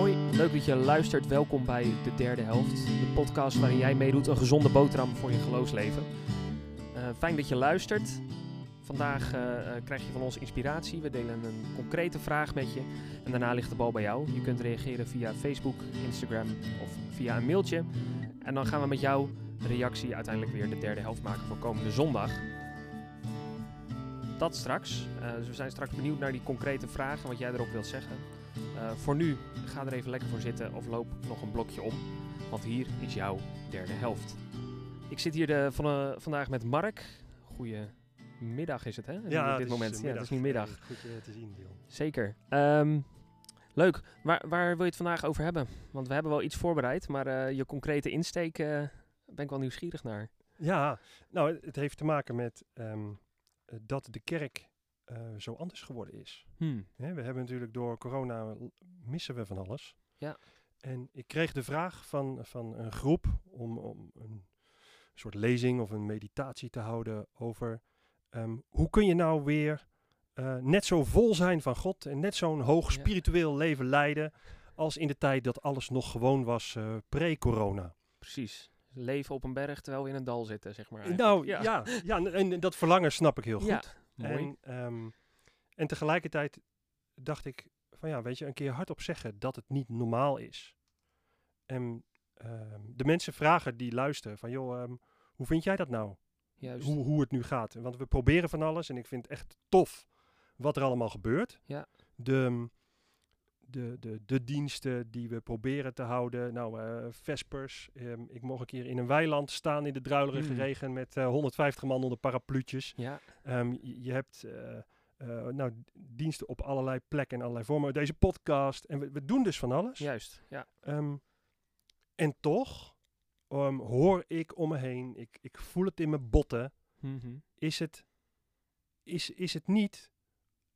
Hoi, leuk dat je luistert. Welkom bij de derde helft. De podcast waarin jij meedoet een gezonde boterham voor je geloofsleven. Eh, fijn dat je luistert. Vandaag eh, eh, krijg je van ons inspiratie. We delen een concrete vraag met je. En daarna ligt de bal bij jou. Je kunt reageren via Facebook, Instagram of via een mailtje. En dan gaan we met jouw reactie uiteindelijk weer de derde helft maken voor komende zondag. Dat straks. Dus we zijn straks benieuwd naar die concrete vragen, wat jij erop wilt zeggen. Eh, voor nu, ga er even lekker voor zitten of loop nog een blokje om. Want hier is jouw derde helft. Ik zit hier de, van, eh, vandaag met Mark. Goedemiddag is het, hè? op dit moment. eh, ja, het is nu middag. Goed eh, te zien, Dion. Zeker. Ehm, leuk. Waar, waar wil je het vandaag over hebben? Want we hebben wel iets voorbereid, maar eh, je concrete insteek eh, ben ik wel nieuwsgierig naar. Ja, nou, het- heeft te maken met ehm, eh, dat de kerk eh, zo anders geworden is. Hmm. Hè, we hebben natuurlijk door corona missen we van alles. Ja. En ik kreeg de vraag van, van een groep om, om een soort lezing of een meditatie te houden over ehm, hoe kun je nou weer eh, net zo vol zijn van God en net zo'n hoog Ja. spiritueel leven leiden als in de tijd dat alles nog gewoon was eh, pre-corona. Precies. Leven op een berg terwijl we in een dal zitten, zeg maar. Nou eigenlijk. ja, ja, en, en dat verlangen snap ik heel goed. Ja, mooi. En, ehm, en tegelijkertijd dacht ik van ja, weet je, een keer hardop zeggen dat het niet normaal is. En ehm, de mensen vragen die luisteren van joh, ehm, hoe vind jij dat nou? Juist. Hoe, hoe het nu gaat? Want we proberen van alles en ik vind het echt tof wat er allemaal gebeurt. Ja. De, de, de, de diensten die we proberen te houden. Nou, eh, Vespers. ehm, ik mocht een keer in een weiland staan in de druilerige Mm. regen met eh, 150 man onder parapluutjes. Ja, Ehm, je, je hebt eh, nou, diensten op allerlei plekken en allerlei vormen. Deze podcast. En we, we doen dus van alles. juist. Ja. Ehm, en toch hoor ik om me heen, ik, ik voel het in mijn botten, Mhm. is het, is, is het niet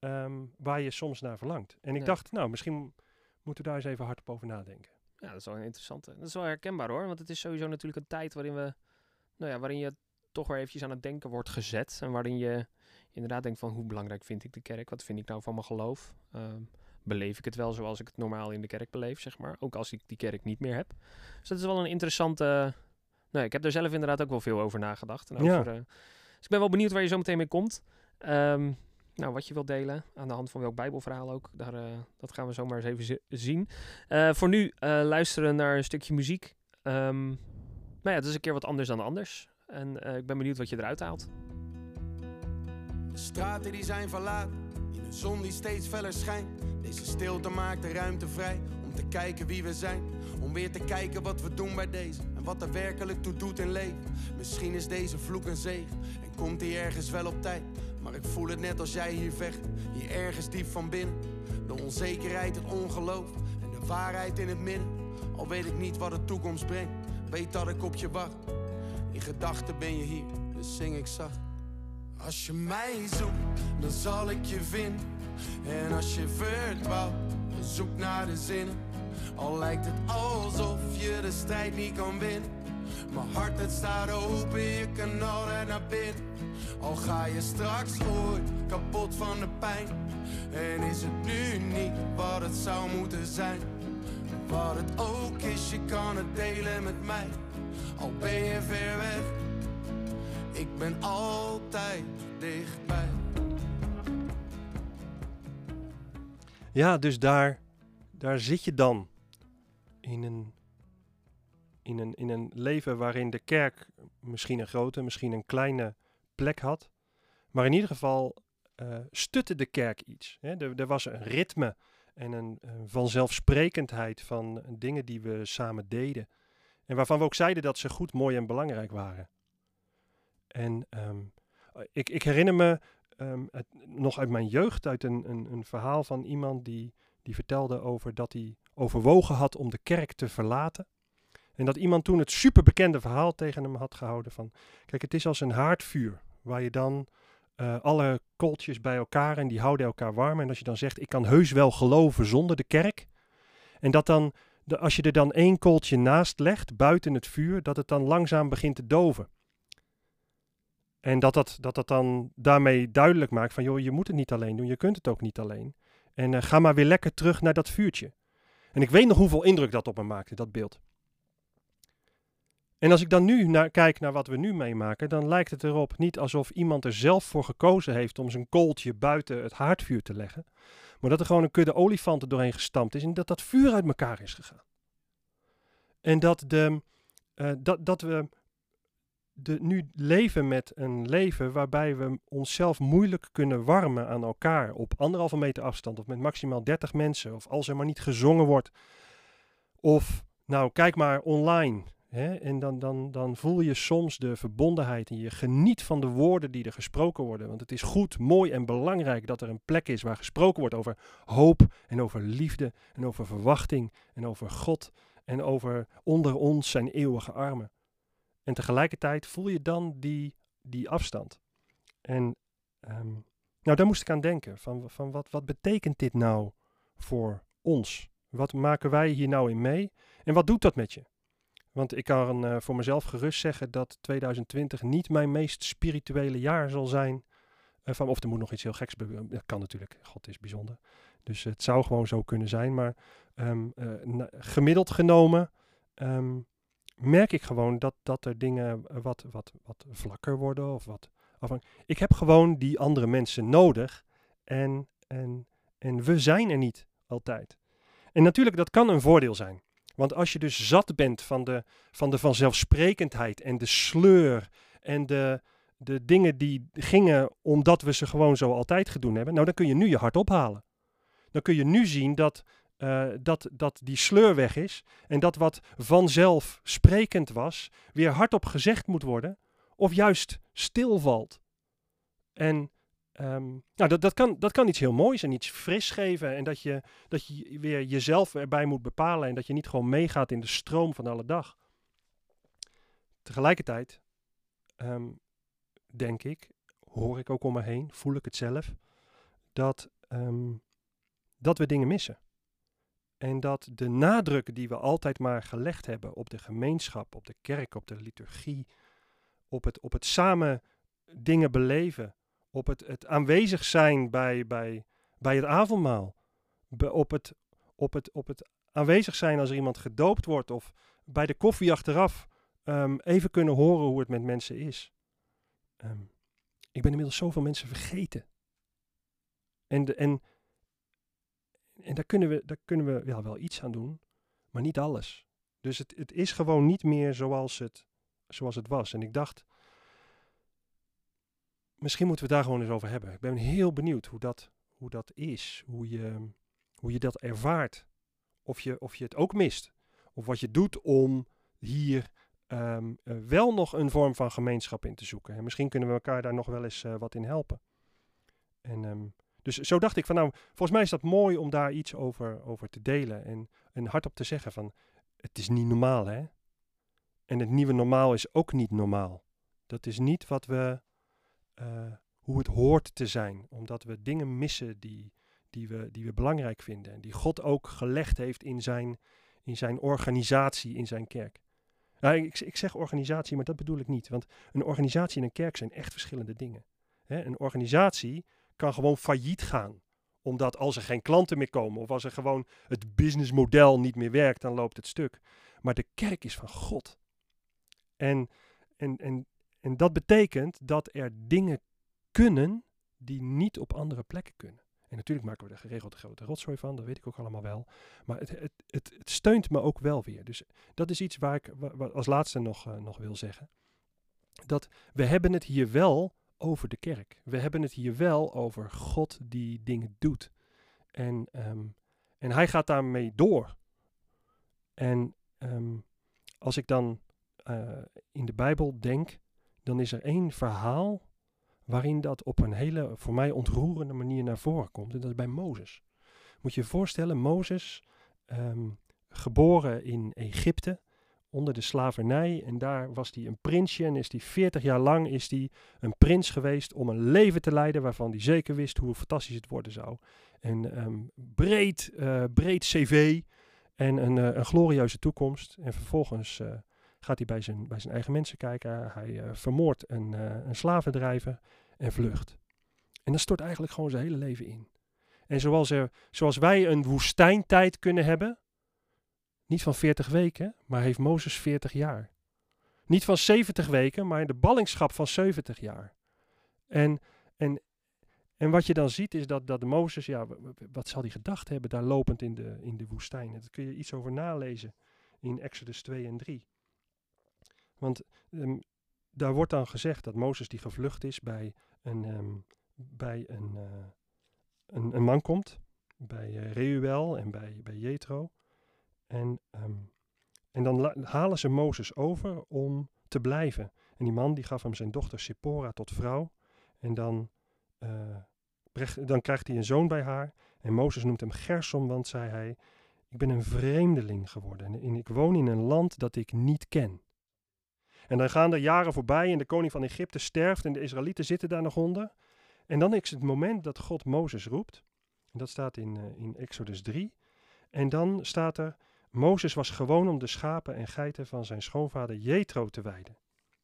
ehm, waar je soms naar verlangt. En ik Ja. dacht, nou, misschien moeten we daar eens even hardop over nadenken. Ja, dat is wel een interessante. Dat is wel herkenbaar hoor, want het is sowieso natuurlijk een tijd waarin we, nou ja, waarin je toch weer eventjes aan het denken wordt gezet. En waarin je inderdaad denkt van hoe belangrijk vind ik de kerk? Wat vind ik nou van mijn geloof? Ehm, beleef ik het wel zoals ik het normaal in de kerk beleef, zeg maar. Ook als ik die kerk niet meer heb. Dus dat is wel een interessante... Nou, ik heb er zelf inderdaad ook wel veel over nagedacht. En Ja. over, eh, dus ik ben wel benieuwd waar je zo meteen mee komt. Ehm, nou, wat je wilt delen, aan de hand van welk bijbelverhaal ook, daar, eh, dat gaan we zomaar eens even zi- zien. Eh, voor nu eh, luisteren naar een stukje muziek. Ehm, nou ja, het is een keer wat anders dan anders. En ik ben benieuwd wat je eruit haalt. De straten die zijn verlaten, in een zon die steeds feller schijnt. Deze stilte maakt de ruimte vrij om te kijken wie we zijn. Om weer te kijken wat we doen bij deze en wat er werkelijk toe doet in leven. Misschien is deze vloek een zegen en komt die ergens wel op tijd. Maar ik voel het net als jij hier vecht, hier ergens diep van binnen. De onzekerheid, het ongeloof en de waarheid in het midden. Al weet ik niet wat de toekomst brengt, weet dat ik op je wacht. In gedachten ben je hier, dus zing ik zacht. Als je mij zoekt, dan zal ik je vinden. En als je verdwaalt, zoek naar de zinnen. Al lijkt het alsof je de strijd niet kan winnen. Mijn hart het staat open, je kan altijd naar binnen. Al ga je straks ooit kapot van de pijn. En is het nu niet wat het zou moeten zijn. Wat het ook is, je kan het delen met mij. Al ben je ver weg. Ik ben altijd dichtbij. Ja, dus daar, daar zit je dan. In een, in, een, in een leven waarin de kerk misschien een grote, misschien een kleine plek had. Maar in ieder geval eh, stutte de kerk iets. Hè? Er, er was een ritme en een, een vanzelfsprekendheid van dingen die we samen deden. En waarvan we ook zeiden dat ze goed, mooi en belangrijk waren. En ehm, ik, ik herinner me ehm, het, nog uit mijn jeugd, uit een, een, een verhaal van iemand die, die vertelde over dat hij overwogen had om de kerk te verlaten. En dat iemand toen het superbekende verhaal tegen hem had gehouden van, kijk, het is als een haardvuur, waar je dan eh, alle kooltjes bij elkaar en die houden elkaar warm. En als je dan zegt, ik kan heus wel geloven zonder de kerk. En dat dan, de, als je er dan één kooltje naast legt, buiten het vuur, dat het dan langzaam begint te doven. En dat dat, dat dat dan daarmee duidelijk maakt van, joh, je moet het niet alleen doen, je kunt het ook niet alleen. En eh, ga maar weer lekker terug naar dat vuurtje. En ik weet nog hoeveel indruk dat op me maakte, dat beeld. En als ik dan nu naar, kijk naar wat we nu meemaken, dan lijkt het erop niet alsof iemand er zelf voor gekozen heeft om zijn kooltje buiten het haardvuur te leggen. Maar dat er gewoon een kudde olifanten doorheen gestampt is en dat dat vuur uit elkaar is gegaan. En dat, de, uh, dat, dat we de, nu leven met een leven waarbij we onszelf moeilijk kunnen warmen aan elkaar op anderhalve meter afstand of met maximaal 30 mensen of als er maar niet gezongen wordt. Of nou, kijk maar online. Hè, en dan, dan, dan voel je soms de verbondenheid en je geniet van de woorden die er gesproken worden. Want het is goed, mooi en belangrijk dat er een plek is waar gesproken wordt over hoop en over liefde en over verwachting en over God en over onder ons zijn eeuwige armen. En tegelijkertijd voel je dan die, die afstand. En ehm, nou, daar moest ik aan denken. Van, van wat, wat betekent dit nou voor ons? Wat maken wij hier nou in mee? En wat doet dat met je? Want ik kan uh, voor mezelf gerust zeggen dat 2020 niet mijn meest spirituele jaar zal zijn. Uh, van, of er moet nog iets heel geks gebeuren. Dat kan natuurlijk. God is bijzonder. Dus het zou gewoon zo kunnen zijn. Maar um, uh, gemiddeld genomen um, merk ik gewoon dat, dat er dingen wat, wat, wat vlakker worden. Of wat ik heb gewoon die andere mensen nodig. En, en, en we zijn er niet altijd. En natuurlijk, dat kan een voordeel zijn. Want als je dus zat bent van de, van de vanzelfsprekendheid en de sleur en de, de dingen die gingen omdat we ze gewoon zo altijd gedaan hebben, nou dan kun je nu je hart ophalen. Dan kun je nu zien dat, uh, dat, dat die sleur weg is en dat wat vanzelfsprekend was, weer hardop gezegd moet worden of juist stilvalt. En Um, nou, dat, dat, kan, dat kan iets heel moois en iets fris geven. En dat je, dat je weer jezelf erbij moet bepalen. En dat je niet gewoon meegaat in de stroom van alle dag. Tegelijkertijd, um, denk ik, hoor ik ook om me heen, voel ik het zelf, dat, um, dat we dingen missen. En dat de nadruk die we altijd maar gelegd hebben op de gemeenschap, op de kerk, op de liturgie, op het, op het samen dingen beleven op het, het aanwezig zijn bij, bij, bij het avondmaal, op, het, op, het, op het aanwezig zijn als er iemand gedoopt wordt of bij de koffie achteraf um, even kunnen horen hoe het met mensen is. Um, ik ben inmiddels zoveel mensen vergeten. En, de, en, en daar kunnen we, daar kunnen we ja, wel iets aan doen, maar niet alles. Dus het, het is gewoon niet meer zoals het, zoals het was. En ik dacht, misschien moeten we daar gewoon eens over hebben. Ik ben heel benieuwd hoe dat, hoe dat is, hoe je, hoe je dat ervaart. Of je, of je het ook mist. Of wat je doet om hier um, uh, wel nog een vorm van gemeenschap in te zoeken. En misschien kunnen we elkaar daar nog wel eens uh, wat in helpen. En, um, dus zo dacht ik van nou, volgens mij is dat mooi om daar iets over, over te delen. En, en hardop te zeggen van het is niet normaal hè. En het nieuwe normaal is ook niet normaal. Dat is niet wat we uh, hoe het hoort te zijn. Omdat we dingen missen die, die, we, die we belangrijk vinden. En die God ook gelegd heeft in zijn, in zijn organisatie, in zijn kerk. Ik, ik zeg organisatie, maar dat bedoel ik niet. Want een organisatie en een kerk zijn echt verschillende dingen. Hè, een organisatie kan gewoon failliet gaan omdat als er geen klanten meer komen of als er gewoon het businessmodel niet meer werkt, dan loopt het stuk. Maar de kerk is van God. En, en, en en dat betekent dat er dingen kunnen die niet op andere plekken kunnen. En natuurlijk maken we er geregeld grote rotzooi van, dat weet ik ook allemaal wel. Maar het, het, het, steunt me ook wel weer. Dus dat is iets waar ik als laatste nog, uh, nog wil zeggen. Dat we hebben het hier wel over de kerk. We hebben het hier wel over God die dingen doet. En, um, en hij gaat daarmee door. En um, als ik dan uh, in de Bijbel denk, dan is er één verhaal waarin dat op een hele, voor mij ontroerende manier naar voren komt. En dat is bij Mozes. Moet je je voorstellen, Mozes, um, geboren in Egypte, onder de slavernij. En daar was hij een prinsje en is hij 40 jaar lang is hij een prins geweest om een leven te leiden waarvan hij zeker wist hoe fantastisch het worden zou. En um, breed, uh, breed cv en een, uh, een glorieuze toekomst. En vervolgens uh, gaat hij bij zijn, bij zijn eigen mensen kijken. Hij uh, vermoordt een, uh, een slavendrijver en vlucht. En dan stort eigenlijk gewoon zijn hele leven in. En zoals, er, zoals wij een woestijntijd kunnen hebben, Niet van 40 weken, maar heeft Mozes 40 jaar. Niet van 70 weken, maar de ballingschap van 70 jaar. En, en, en wat je dan ziet is dat, dat Mozes, ja, wat zal hij gedacht hebben daar lopend in de, in de woestijn? Daar kun je iets over nalezen in Exodus 2 en 3. Want um, daar wordt dan gezegd dat Mozes die gevlucht is bij een, um, bij een, uh, een, een, man komt, bij uh, Reuel en bij, bij Jethro. En, um, en dan halen ze Mozes over om te blijven. En die man die gaf hem zijn dochter Sephora tot vrouw. En dan, uh, dan krijgt hij een zoon bij haar. En Mozes noemt hem Gersom, want zei hij, ik ben een vreemdeling geworden en ik woon in een land dat ik niet ken. En dan gaan er jaren voorbij en de koning van Egypte sterft en de Israëlieten zitten daar nog onder. En dan is het moment dat God Mozes roept. En dat staat in, uh, in Exodus 3. En dan staat er, Mozes was gewoon om de schapen en geiten van zijn schoonvader Jethro te weiden.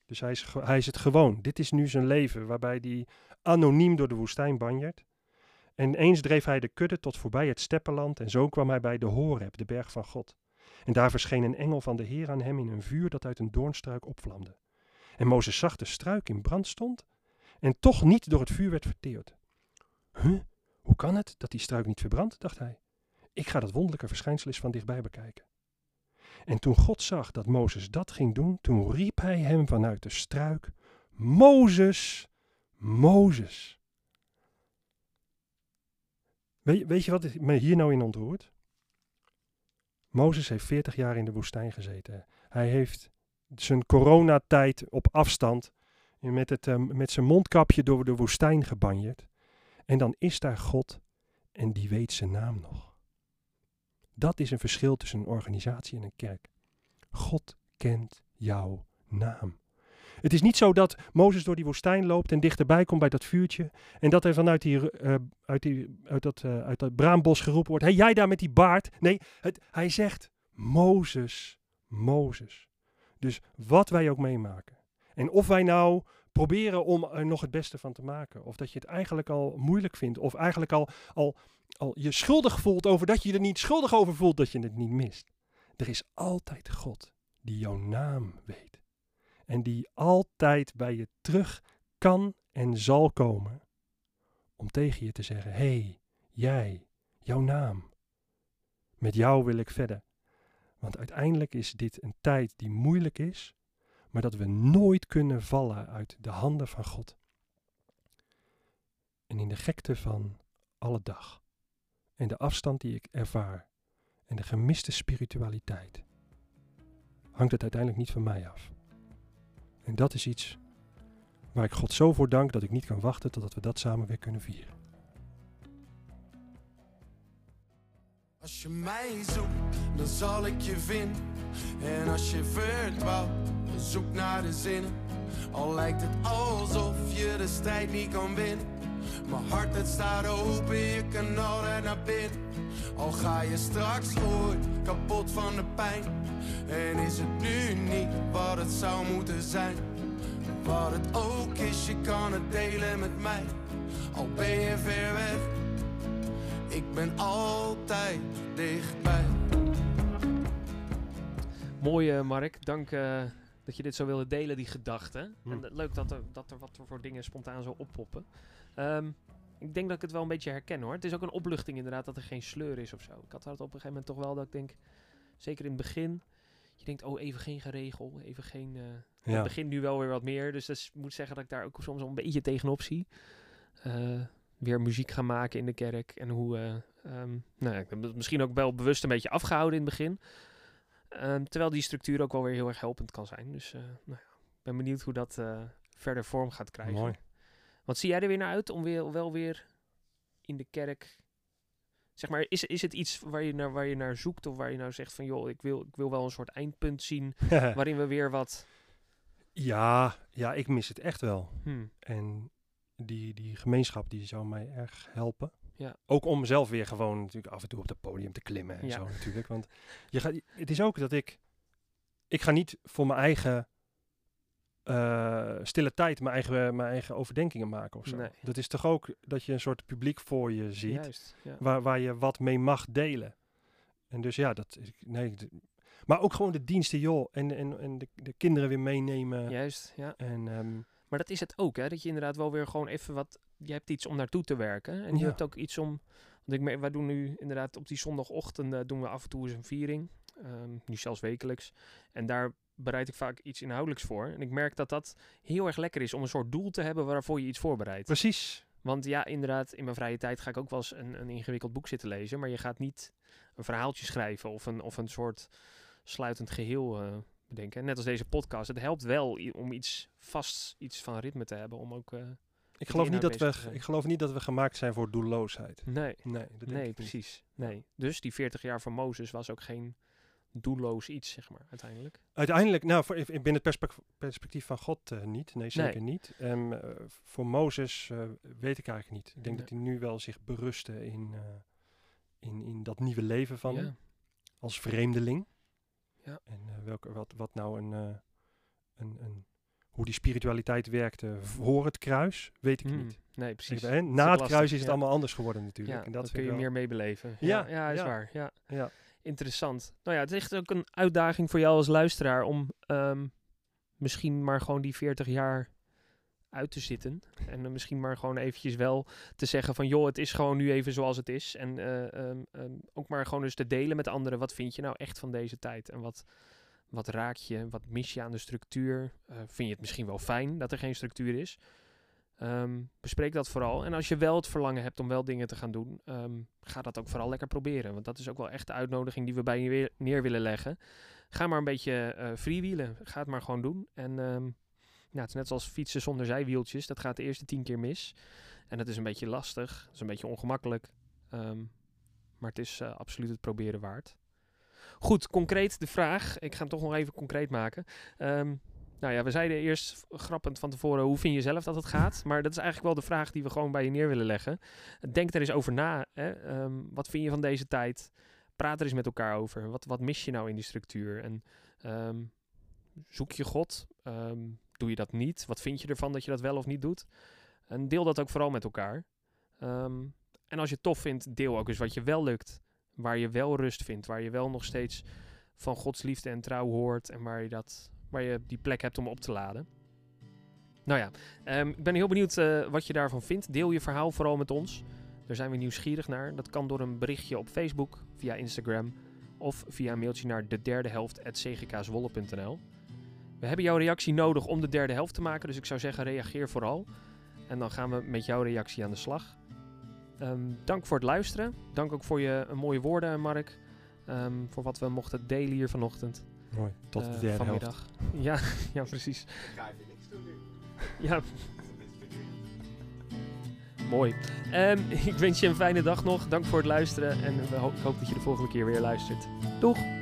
Dus hij is, hij is het gewoon. Dit is nu zijn leven, waarbij hij anoniem door de woestijn banjert. En eens dreef hij de kudde tot voorbij het steppenland en zo kwam hij bij de Horeb, de berg van God. En daar verscheen een engel van de Heer aan hem in een vuur dat uit een doornstruik opvlamde. En Mozes zag de struik in brand stond en toch niet door het vuur werd verteerd. Huh, hoe kan het dat die struik niet verbrandt, dacht hij. Ik ga dat wonderlijke verschijnsel eens van dichtbij bekijken. En toen God zag dat Mozes dat ging doen, toen riep hij hem vanuit de struik: Mozes, Mozes. Weet, je wat me hier nou in ontroert? Mozes heeft 40 jaar in de woestijn gezeten. Hij heeft zijn coronatijd op afstand met, het, um, met zijn mondkapje door de woestijn gebanjerd. En dan is daar God en die weet zijn naam nog. Dat is een verschil tussen een organisatie en een kerk. God kent jouw naam. Het is niet zo dat Mozes door die woestijn loopt en dichterbij komt bij dat vuurtje. En dat er vanuit die, uh, uit, die, uit, dat, uh, uit dat braambos geroepen wordt: Hé, hey, jij daar met die baard. Nee, het, hij zegt: Mozes, Mozes. Dus wat wij ook meemaken. En of wij nou proberen om er nog het beste van te maken. Of dat je het eigenlijk al moeilijk vindt. Of eigenlijk al, al, al je schuldig voelt over dat je er niet schuldig over voelt dat je het niet mist. Er is altijd God die jouw naam weet. En die altijd bij je terug kan en zal komen. Om tegen je te zeggen: Hé, hey, jij, jouw naam. Met jou wil ik verder. Want uiteindelijk is dit een tijd die moeilijk is maar dat we nooit kunnen vallen uit de handen van God. En in de gekte van alle dag, en de afstand die ik ervaar, en de gemiste spiritualiteit, hangt het uiteindelijk niet van mij af. En dat is iets waar ik God zo voor dank dat ik niet kan wachten totdat we dat samen weer kunnen vieren. Als je mij zoekt, dan zal ik je vinden. En als je verdwaalt, zoek naar de zinnen. Al lijkt het alsof je de strijd niet kan winnen. Mijn hart het staat open, je kan altijd naar binnen. Al ga je straks ooit kapot van de pijn. En is het nu niet wat het zou moeten zijn. Wat het ook is, je kan het delen met mij. Al ben je ver weg ik ben altijd dichtbij. Mooi, uh, Mark. Dank uh, dat je dit zo wilde delen, die gedachten. Hm. En leuk dat er, dat er wat voor dingen spontaan zo oppoppen. Um, ik denk dat ik het wel een beetje herken hoor. Het is ook een opluchting inderdaad dat er geen sleur is of zo. Ik had het op een gegeven moment toch wel dat ik denk, zeker in het begin, je denkt, oh even geen geregel, even geen... Uh, ja. Het begint nu wel weer wat meer, dus dat moet zeggen dat ik daar ook soms wel een beetje tegenop zie. Uh, weer muziek gaan maken in de kerk. En hoe, uh, um, nou ja, ik heb het misschien ook wel bewust een beetje afgehouden in het begin. Um, terwijl die structuur ook wel weer heel erg helpend kan zijn. Dus nou ja, ben benieuwd hoe dat verder vorm gaat krijgen. Mooi. Wat zie jij er weer naar uit om weer, wel weer in de kerk... Zeg maar, is, is het iets waar je, naar, waar je naar zoekt? Of waar je nou zegt van, joh, ik wil, ik wil wel een soort eindpunt zien... waarin we weer wat... Ja, ja, ik mis het echt wel. Hmm. En die, die gemeenschap die zou mij erg helpen. Ja. Ook om zelf weer gewoon natuurlijk af en toe op het podium te klimmen en Ja. zo natuurlijk. Want je gaat, het is ook dat ik, ik ga niet voor mijn eigen eh, stille tijd mijn eigen, mijn eigen overdenkingen maken of zo. Nee. Dat is toch ook dat je een soort publiek voor je ziet, Juist, ja. waar, waar je wat mee mag delen. En dus ja, dat, ik- nee, Maar ook gewoon de diensten, joh. En, en, en de, de kinderen weer meenemen. Juist, ja. En ehm, Maar dat is het ook, hè? Dat je inderdaad wel weer gewoon even wat... Je hebt iets om naartoe te werken. En je Ja. hebt ook iets om... Want ik wij doen nu inderdaad op die zondagochtend doen we af en toe eens een viering. Ehm, nu zelfs wekelijks. En daar bereid ik vaak iets inhoudelijks voor. En ik merk dat dat heel erg lekker is om een soort doel te hebben waarvoor je iets voorbereidt. precies. Want ja, inderdaad, in mijn vrije tijd ga ik ook wel eens een, een ingewikkeld boek zitten lezen. Maar je gaat niet een verhaaltje schrijven of een, of een soort sluitend geheel eh, bedenken. Net als deze podcast. Het helpt wel om iets vast, iets van ritme te hebben. Om ook. eh, Ik geloof, niet dat we, ik geloof niet dat we gemaakt zijn voor doelloosheid. nee, Nee, nee, precies. Nee. Dus die 40 jaar van Mozes was ook geen doelloos iets, zeg maar, uiteindelijk. Uiteindelijk, nou, voor, binnen het perspec- perspectief van God eh, niet. Nee, zeker Nee. niet. Eh, voor Mozes eh, weet ik eigenlijk niet. Ik denk Nee. dat hij nu wel zich berustte in, in, in dat nieuwe leven van ja. hem. Als vreemdeling. Ja. En welke, wat, wat nou een, een, een... Hoe die spiritualiteit werkte voor het kruis, weet ik Hmm, niet. Nee, precies. Na het lastig, kruis is het allemaal anders geworden natuurlijk. Ja, en dat, dat kun je meer meebeleven. Ja, Ja, ja, is ja. waar. Ja. Interessant. Nou ja, het is echt ook een uitdaging voor jou als luisteraar om ehm, misschien maar gewoon die 40 jaar uit te zitten. En misschien maar gewoon eventjes wel te zeggen van joh, het is gewoon nu even zoals het is. En eh, ehm, ehm, ook maar gewoon eens te delen met anderen. Wat vind je nou echt van deze tijd? En wat, wat raakt je? Wat mis je aan de structuur? Eh, vind je het misschien wel fijn dat er geen structuur is? Ehm, bespreek dat vooral. En als je wel het verlangen hebt om wel dingen te gaan doen, ehm, ga dat ook vooral lekker proberen. Want dat is ook wel echt de uitnodiging die we bij je neer willen leggen. Ga maar een beetje eh freewheelen. Ga het maar gewoon doen. En ja, het is net zoals fietsen zonder zijwieltjes. Dat gaat de eerste tien keer mis. En dat is een beetje lastig. Het is een beetje ongemakkelijk. Maar het is eh, absoluut het proberen waard. Goed, concreet de vraag. Ik ga hem toch nog even concreet maken. Nou ja, we zeiden eerst grappend van tevoren, hoe vind je zelf dat het gaat? Maar dat is eigenlijk wel de vraag die we gewoon bij je neer willen leggen. Denk er eens over na. Hè? Ehm, wat vind je van deze tijd? Praat er eens met elkaar over. Wat, wat mis je nou in die structuur? En ehm, zoek je God? Ehm, doe je dat niet? Wat vind je ervan dat je dat wel of niet doet? En deel dat ook vooral met elkaar. En als je het tof vindt, deel ook eens wat je wel lukt. Waar je wel rust vindt. Waar je wel nog steeds van Gods liefde en trouw hoort. En waar je, dat, waar je die plek hebt om op te laden. Nou ja, ehm, ik ben heel benieuwd eh, wat je daarvan vindt. Deel je verhaal vooral met ons. Daar zijn we nieuwsgierig naar. Dat kan door een berichtje op Facebook, via Instagram of via een mailtje naar de derde. We hebben jouw reactie nodig om de derde helft te maken, dus ik zou zeggen reageer vooral. En dan gaan we met jouw reactie aan de slag. Ehm, dank voor het luisteren. Dank ook voor je eh, mooie woorden, Mark. Ehm, voor wat we mochten delen hier vanochtend. Mooi. Tot de eh, derde helft. vanmiddag. Ja, ja, precies. Ik ga even niks doen nu. Ja, mooi. Ehm, ik wens je een fijne dag nog. Dank voor het luisteren. En ik hoop dat je de volgende keer weer luistert. Doeg!